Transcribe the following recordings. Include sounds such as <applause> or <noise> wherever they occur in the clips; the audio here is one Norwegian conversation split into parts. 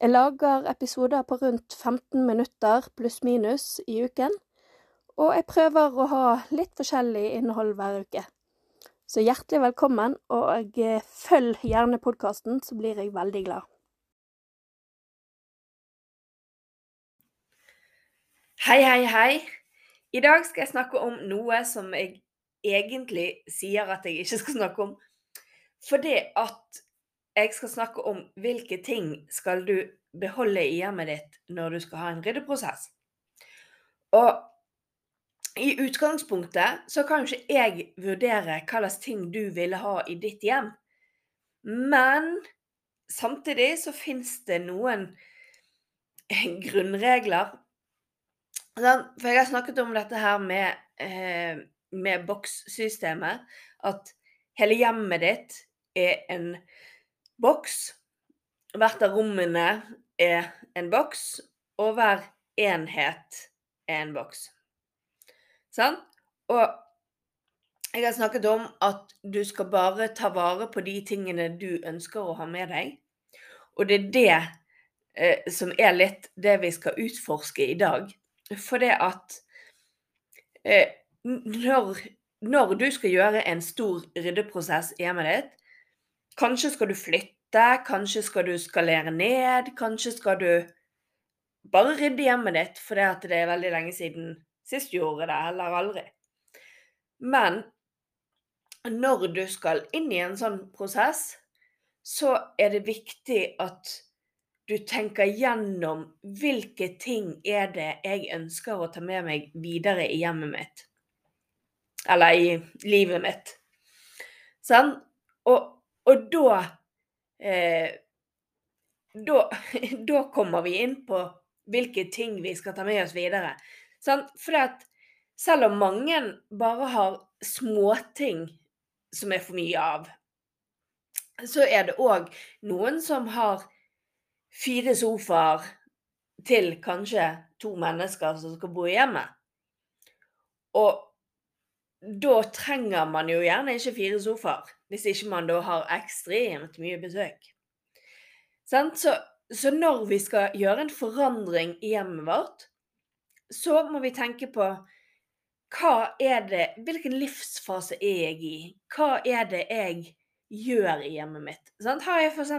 Jeg lager episoder på rundt 15 minutter pluss-minus i uken, og jeg prøver å ha litt forskjellig innhold hver uke. Så hjertelig velkommen, og eh, følg gjerne podkasten, så blir jeg veldig glad. Hei, hei, hei. I dag skal jeg snakke om noe som jeg egentlig sier at jeg ikke skal snakke om. Fordi at jeg skal snakke om hvilke ting skal du beholde i hjemmet ditt når du skal ha en ryddeprosess. Og i utgangspunktet så kan ikke jeg vurdere hva slags ting du ville ha i ditt hjem. Men samtidig så fins det noen <laughs> grunnregler. For jeg har snakket om dette her med, eh, med bokssystemet. At hele hjemmet ditt er en boks. Hvert av rommene er en boks, og hver enhet er en boks. Sånn? Og jeg har snakket om at du skal bare ta vare på de tingene du ønsker å ha med deg. Og det er det eh, som er litt det vi skal utforske i dag. For det at eh, når, når, du skal gjøre en stor ryddeprosess i hjemmet ditt, kanskje skal du flytte, kanskje skal du skalere ned, kanskje skal du bare rydde hjemmet ditt fordi det er veldig lenge siden sist gjorde det, eller aldri. Men når du skal inn i en sånn prosess, så er det viktig at du tenker gjennom hvilke ting er det jeg ønsker å ta med meg videre i hjemmet mitt. Eller i livet mitt. Sånn? Og, og da, eh, da <laughs> Da kommer vi inn på hvilke ting vi skal ta med oss videre. For selv om mange bare har småting som er for mye av, så er det òg noen som har fire sofaer til kanskje to mennesker som skal bo i hjemmet. Og da trenger man jo gjerne ikke fire sofaer, hvis ikke man da har ekstremt mye besøk. Så, så, når vi skal gjøre en forandring i hjemmet vårt, så må vi tenke på det Hvilken livsfase er jeg i? Hva er det jeg gjør i hjemmet mitt? Sant? har jeg f.eks.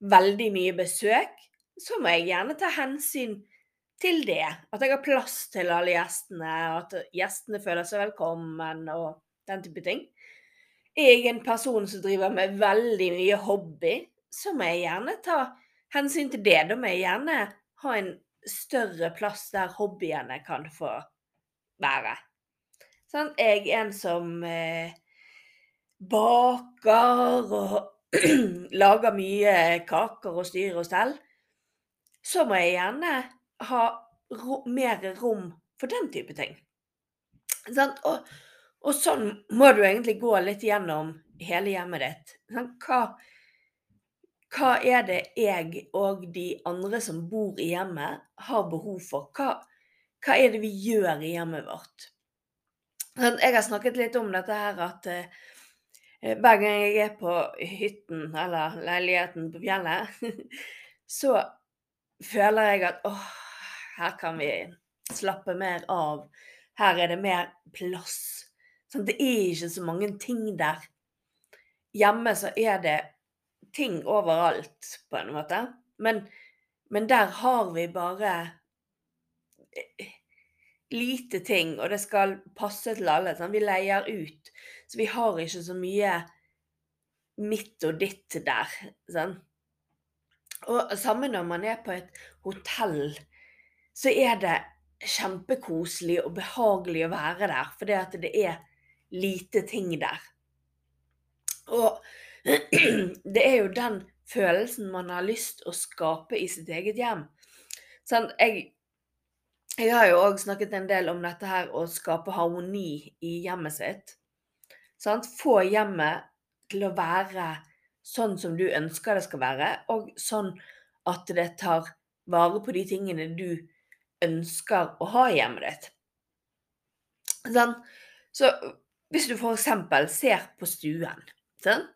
veldig mye besøk, så må jeg gjerne ta hensyn til det. At jeg har plass til alle gjestene, og at gjestene føler seg velkommen og den type ting. Jeg Er en person som driver med veldig mye hobby, så må jeg gjerne ta hensyn til det. Da må jeg gjerne ha en større plass der hobbyene kan få være. Sånn, jeg er en som eh, baker og <clears throat> lager mye kaker og styrer og stell. Så må jeg gjerne ha ro, mer rom for den type ting. Sånn, og, og, sånn må du egentlig gå litt gjennom hele hjemmet ditt. Hva, hva er det jeg og de andre som bor i hjemmet, har behov for? Hva, hva er det vi gjør i hjemmet vårt? Sånn, jeg har snakket litt om dette her at eh, hver gang jeg er på hytten eller leiligheten på fjellet, <laughs> så føler jeg at åh, her kan vi slappe mer av. Her er det mer plass. Sånn, det er ikke så mange ting der. Hjemme så er det ting overalt, på en måte. Men, men der har vi bare eh, lite ting, og det skal passe til alle. Sånn. Vi leier ut, så vi har ikke så mye mitt og ditt der. Sånn. Og samme når man er på et hotell, så er det kjempekoselig og behagelig å være der, fordi at det er lite ting der. Og <clears throat> det er jo den følelsen man har lyst å skape i sitt eget hjem. Sånn, jeg, jeg har jo òg snakket en del om dette her å skape harmoni i hjemmet sitt. Sånn, Få hjemmet til å være sånn som du ønsker det skal være, og sånn at det tar vare på de tingene du ønsker å ha i hjemmet ditt. Sånn? Så hvis du f.eks. ser på stuen sånn?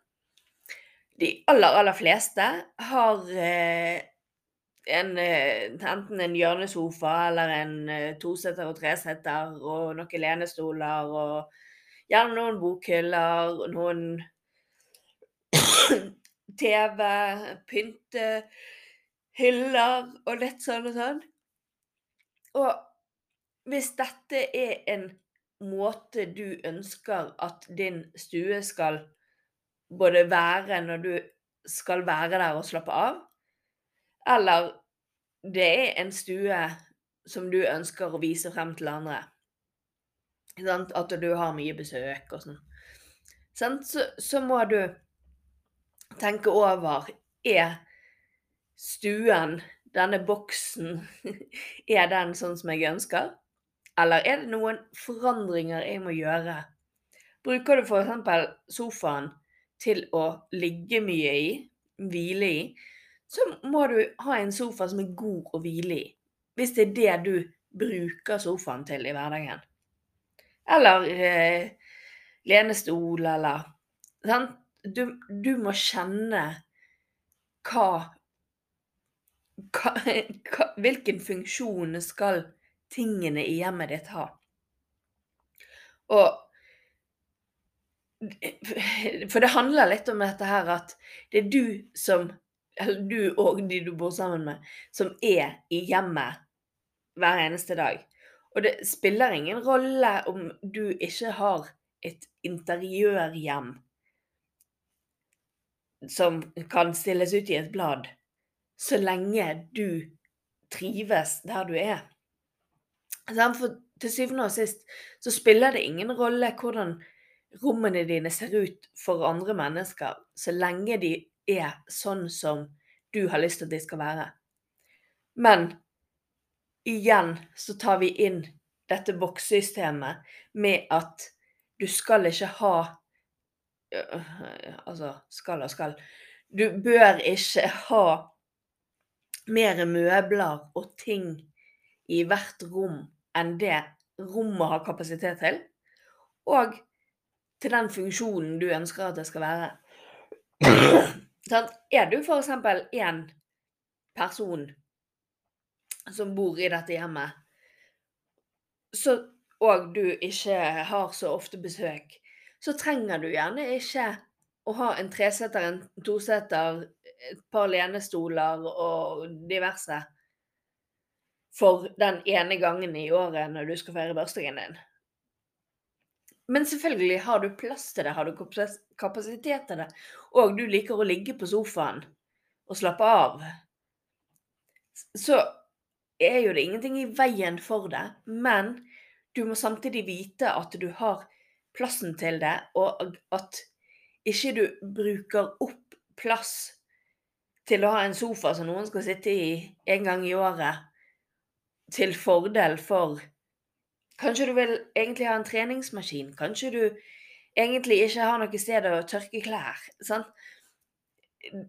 De aller, aller fleste har eh, en, eh, enten en hjørnesofa eller en eh, toseter og treseter og noen lenestoler og gjerne noen bokhyller, noen <coughs> TV, pyntehyller og litt sånn og sånn. Og hvis dette er en måte du ønsker at din stue skal både være når du skal være der og slappe av, eller det er en stue som du ønsker å vise frem til andre. At du har mye besøk og sånn. Så, så, må du tenke over Er stuen, denne boksen, <laughs> er den sånn som jeg ønsker? Eller er det noen forandringer jeg må gjøre? Bruker du f.eks. sofaen til å ligge mye i, hvile i, så må du ha en sofa som er god å hvile i. Hvis det er det du bruker sofaen til i hverdagen. Eller eh, lenestol, eller sant? Du, du, må kjenne hva, hva, hva <laughs> Hvilken funksjon skal tingene i hjemmet ditt ha? Og <laughs> For det handler litt om dette her at det er du som Eller du og de du bor sammen med, som er i hjemmet hver eneste dag. Og det spiller ingen rolle om du ikke har et interiørhjem som kan stilles ut i et blad, så lenge du trives der du er. For til syvende og sist så spiller det ingen rolle hvordan rommene dine ser ut for andre mennesker, så lenge de er sånn som du har lyst til at de skal være. Men igjen så tar vi inn dette bokssystemet med at du skal ikke ha Altså skal og skal. Du bør ikke ha mer møbler og ting i hvert rom enn det rommet har kapasitet til, og til den funksjonen du ønsker at det skal være. er du f.eks. en person som bor i dette hjemmet, så, og du ikke har så ofte besøk, så trenger du gjerne ikke å ha en treseter, en toseter, et par lenestoler og diverse for den ene gangen i året når du skal feire bursdagen din. Men selvfølgelig har du plass til det, har du kapasitet til det, og du liker å ligge på sofaen og slappe av, så er jo det ingenting i veien for det. Men du må samtidig vite at du har plassen til det, og at ikke du bruker opp plass til å ha en sofa som noen skal sitte i en gang i året, til fordel for Kanskje du vil egentlig ha en treningsmaskin? Kanskje du egentlig ikke har noe sted å tørke klær? Sant?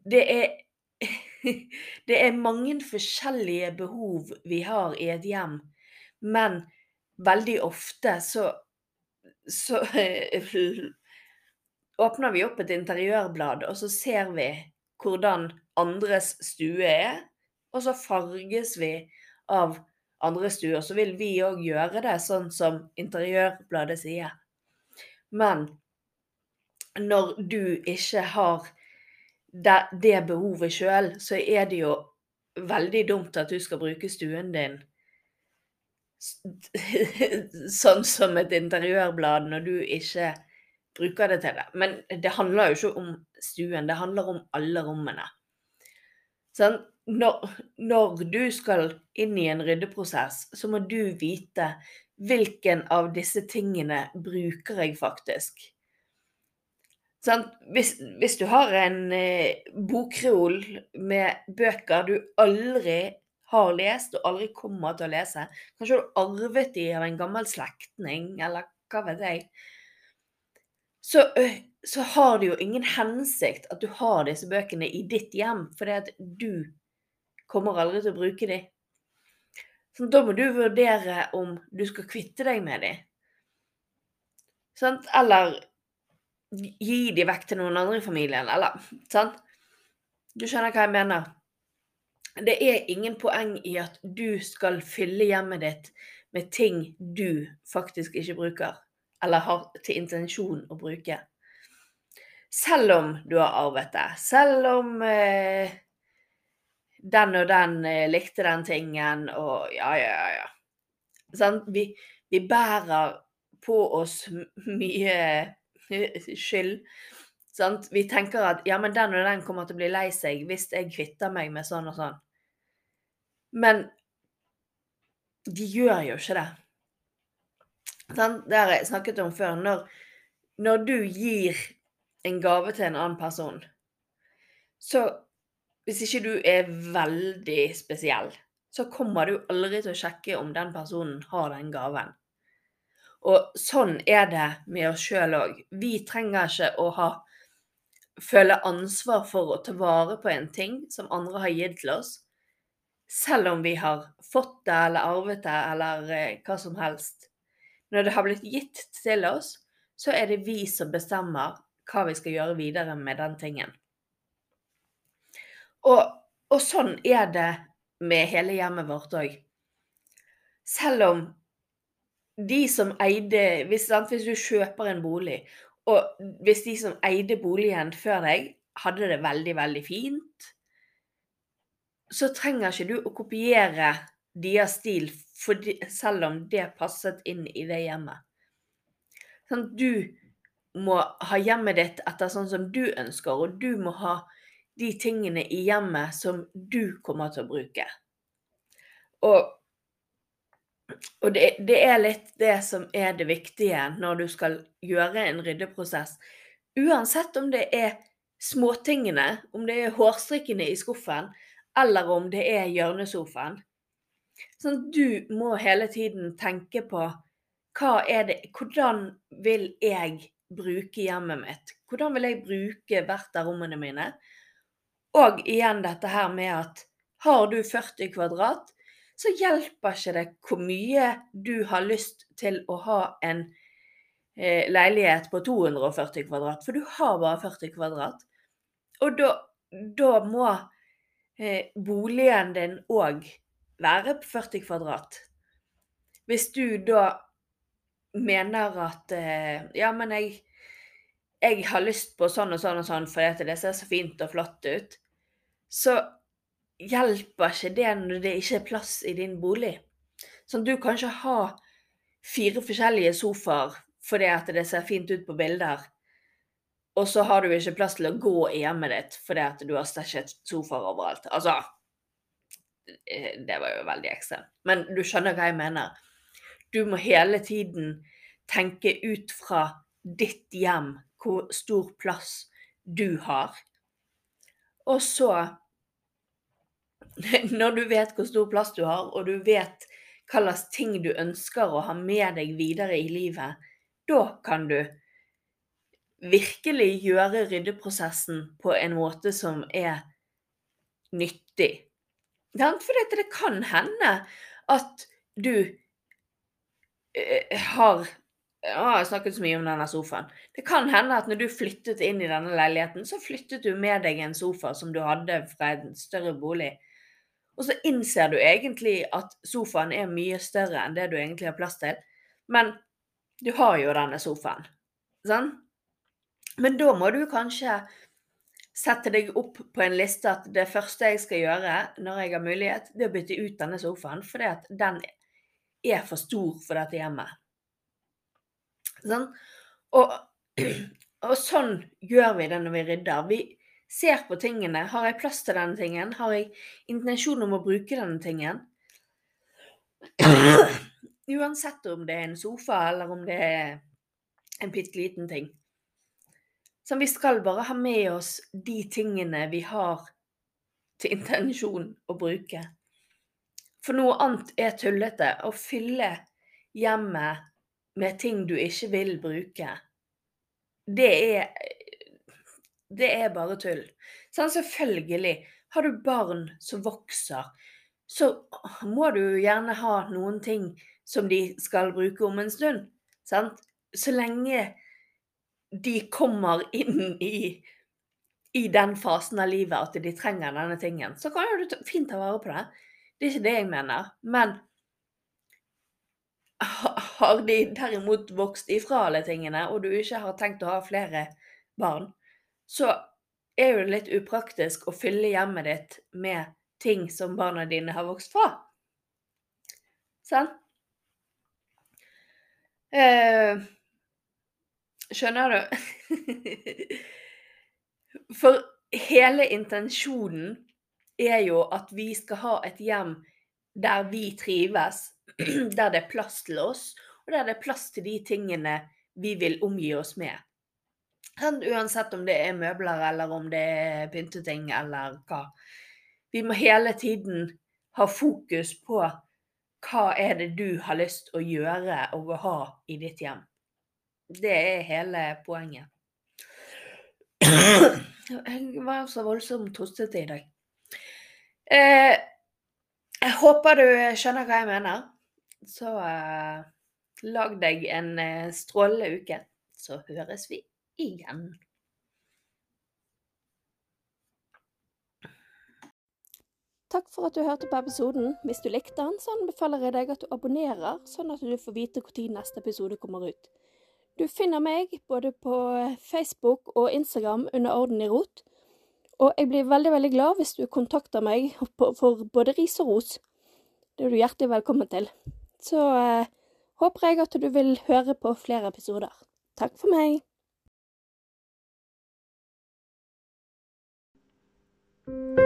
Det er <laughs> Det er mange forskjellige behov vi har i et hjem, men veldig ofte så så <laughs> åpner vi opp et interiørblad, og så ser vi hvordan andres stue er, og så farges vi av andre stuer, så vil vi òg gjøre det sånn som Interiørbladet sier. Men når du ikke har det, det behovet sjøl, så er det jo veldig dumt at du skal bruke stuen din <laughs> sånn som et interiørblad når du ikke bruker det til det. Men det handler jo ikke om stuen, det handler om alle rommene. Sånn? når, når, du skal inn i en ryddeprosess, så må du vite hvilken av disse tingene bruker jeg faktisk. Sant? Hvis, hvis du har en eh, bokreol med bøker du aldri har lest og aldri kommer til å lese, kanskje du arvet de av en gammel slektning, eller hva vet jeg, så, øh, så har det jo ingen hensikt at du har disse bøkene i ditt hjem, fordi at du kommer aldri til å bruke dem. Så da må du vurdere om du skal kvitte deg med dem. Sant? Eller gi dem vekk til noen andre i familien, eller sant? Du skjønner hva jeg mener. Det er ingen poeng i at du skal fylle hjemmet ditt med ting du faktisk ikke bruker, eller har til intensjon å bruke. Selv om du har arvet det. Selv om eh, den og den eh, likte den tingen, og ja, ja, ja. ja. Sånn, vi, vi bærer på oss mye <laughs> skyld. Sant? Vi tenker at ja, men den og den kommer til å bli lei seg hvis jeg kvitter meg med sånn og sånn. Men de gjør jo ikke det. Sant? Det har jeg snakket om før. Når, når du gir en gave til en annen person, så hvis ikke du er veldig spesiell, så kommer du aldri til å sjekke om den personen har den gaven. Og sånn er det med oss sjøl òg. Vi trenger ikke å ha, føle ansvar for å ta vare på en ting som andre har gitt til oss, selv om vi har fått det eller arvet det eller eh, hva som helst. Når det har blitt gitt til oss, så er det vi som bestemmer hva vi skal gjøre videre med den tingen. Og, og sånn er det med hele hjemmet vårt òg. Selv om de som eide hvis, hvis, du kjøper en bolig, og hvis de som eide boligen før deg, hadde det veldig, veldig fint, så trenger ikke du å kopiere deres stil fordi, selv om det passet inn i det hjemmet. Sånn, du må ha hjemmet ditt etter sånn som du ønsker, og du må ha de tingene i hjemmet som du kommer til å bruke. Og, og det, det, er litt det som er det viktige når du skal gjøre en ryddeprosess. Uansett om det er småtingene, om det er hårstrikkene i skuffen, eller om det er hjørnesofaen. Sånn, du må hele tiden tenke på det, hvordan vil jeg bruke hjemmet mitt? Hvordan vil jeg bruke hvert av rommene mine? Og igjen dette her med at har du 40 kvadrat, så hjelper ikke det hvor mye du har lyst til å ha en eh, leilighet på 240 kvadrat, for du har bare 40 kvadrat. Og da, da må eh, boligen din òg være på 40 kvadrat. Hvis du da mener at eh, ja, men jeg, jeg har lyst på sånn og sånn og sånn fordi det ser så fint og flott ut, så hjelper ikke det når det ikke er plass i din bolig. Sånn, du kan ikke ha fire forskjellige sofaer fordi at det ser fint ut på bilder, og så har du ikke plass til å gå i hjemmet ditt fordi at du har stæsjet sofaer overalt. Altså Det var jo veldig ekstremt. Men du skjønner hva jeg mener. Du må hele tiden tenke ut fra ditt hjem hvor stor plass du har. Og så <laughs> når du vet hvor stor plass du har, og du vet hva slags ting du ønsker å ha med deg videre i livet, da kan du virkelig gjøre ryddeprosessen på en måte som er nyttig. For det kan hende at du eh, har jeg har snakket så mye om denne sofaen. Det kan hende at når du flyttet inn i denne leiligheten, så flyttet du med deg en sofa som du hadde fra en større bolig. Og så innser du egentlig at sofaen er mye større enn det du egentlig har plass til. Men du har jo denne sofaen. Sånn? Men da må du kanskje sette deg opp på en liste at det første jeg skal gjøre når jeg har mulighet, det er å bytte ut denne sofaen, fordi at den er for stor for dette hjemmet. Sånn? Og, <clears throat> og, sånn gjør vi det når vi rydder. Vi, ser på tingene. Har jeg plass til denne tingen? Har jeg intensjon om å bruke denne tingen? <clears throat> Uansett om det er en sofa, eller om det er en bitte liten ting. Så vi skal bare ha med oss de tingene vi har til intensjon å bruke. For noe annet er tullete. Å fylle hjemmet med ting du ikke vil bruke, det er Det er bare tull. Sånn, selvfølgelig. Har du barn som vokser, så må du gjerne ha noen ting som de skal bruke om en stund. Sant? Så lenge de kommer inn i, i den fasen av livet at de trenger denne tingen, så kan jo du fint ta vare på det. Det er ikke det jeg mener. Men har de derimot vokst ifra alle tingene, og du ikke har tenkt å ha flere barn, så er jo det litt upraktisk å fylle hjemmet ditt med ting som barna dine har vokst fra. Sånn? Eh, skjønner du? <laughs> For hele intensjonen er jo at vi skal ha et hjem der vi trives, <clears throat> der det er plass til oss, og der det er plass til de tingene vi vil omgi oss med. Uansett om det er møbler, eller om det er pynteting, eller hva. Vi må hele tiden ha fokus på hva er det du har lyst å gjøre og å ha i ditt hjem. Det er hele poenget. Jeg var så voldsomt tostete i dag. Eh, jeg håper du skjønner hva jeg mener. Så eh, lag deg en eh, strålende uke, så høres vi igjen. Takk for at du hørte på episoden. Hvis du likte den, så anbefaler jeg deg at du abonnerer, sånn at du får vite når neste episode kommer ut. Du finner meg både på Facebook og Instagram under Orden i rot. Og jeg blir veldig veldig glad hvis du kontakter meg for både ris og ros. Det er du hjertelig velkommen til. Så eh, håper jeg at du vil høre på flere episoder. Takk for meg. thank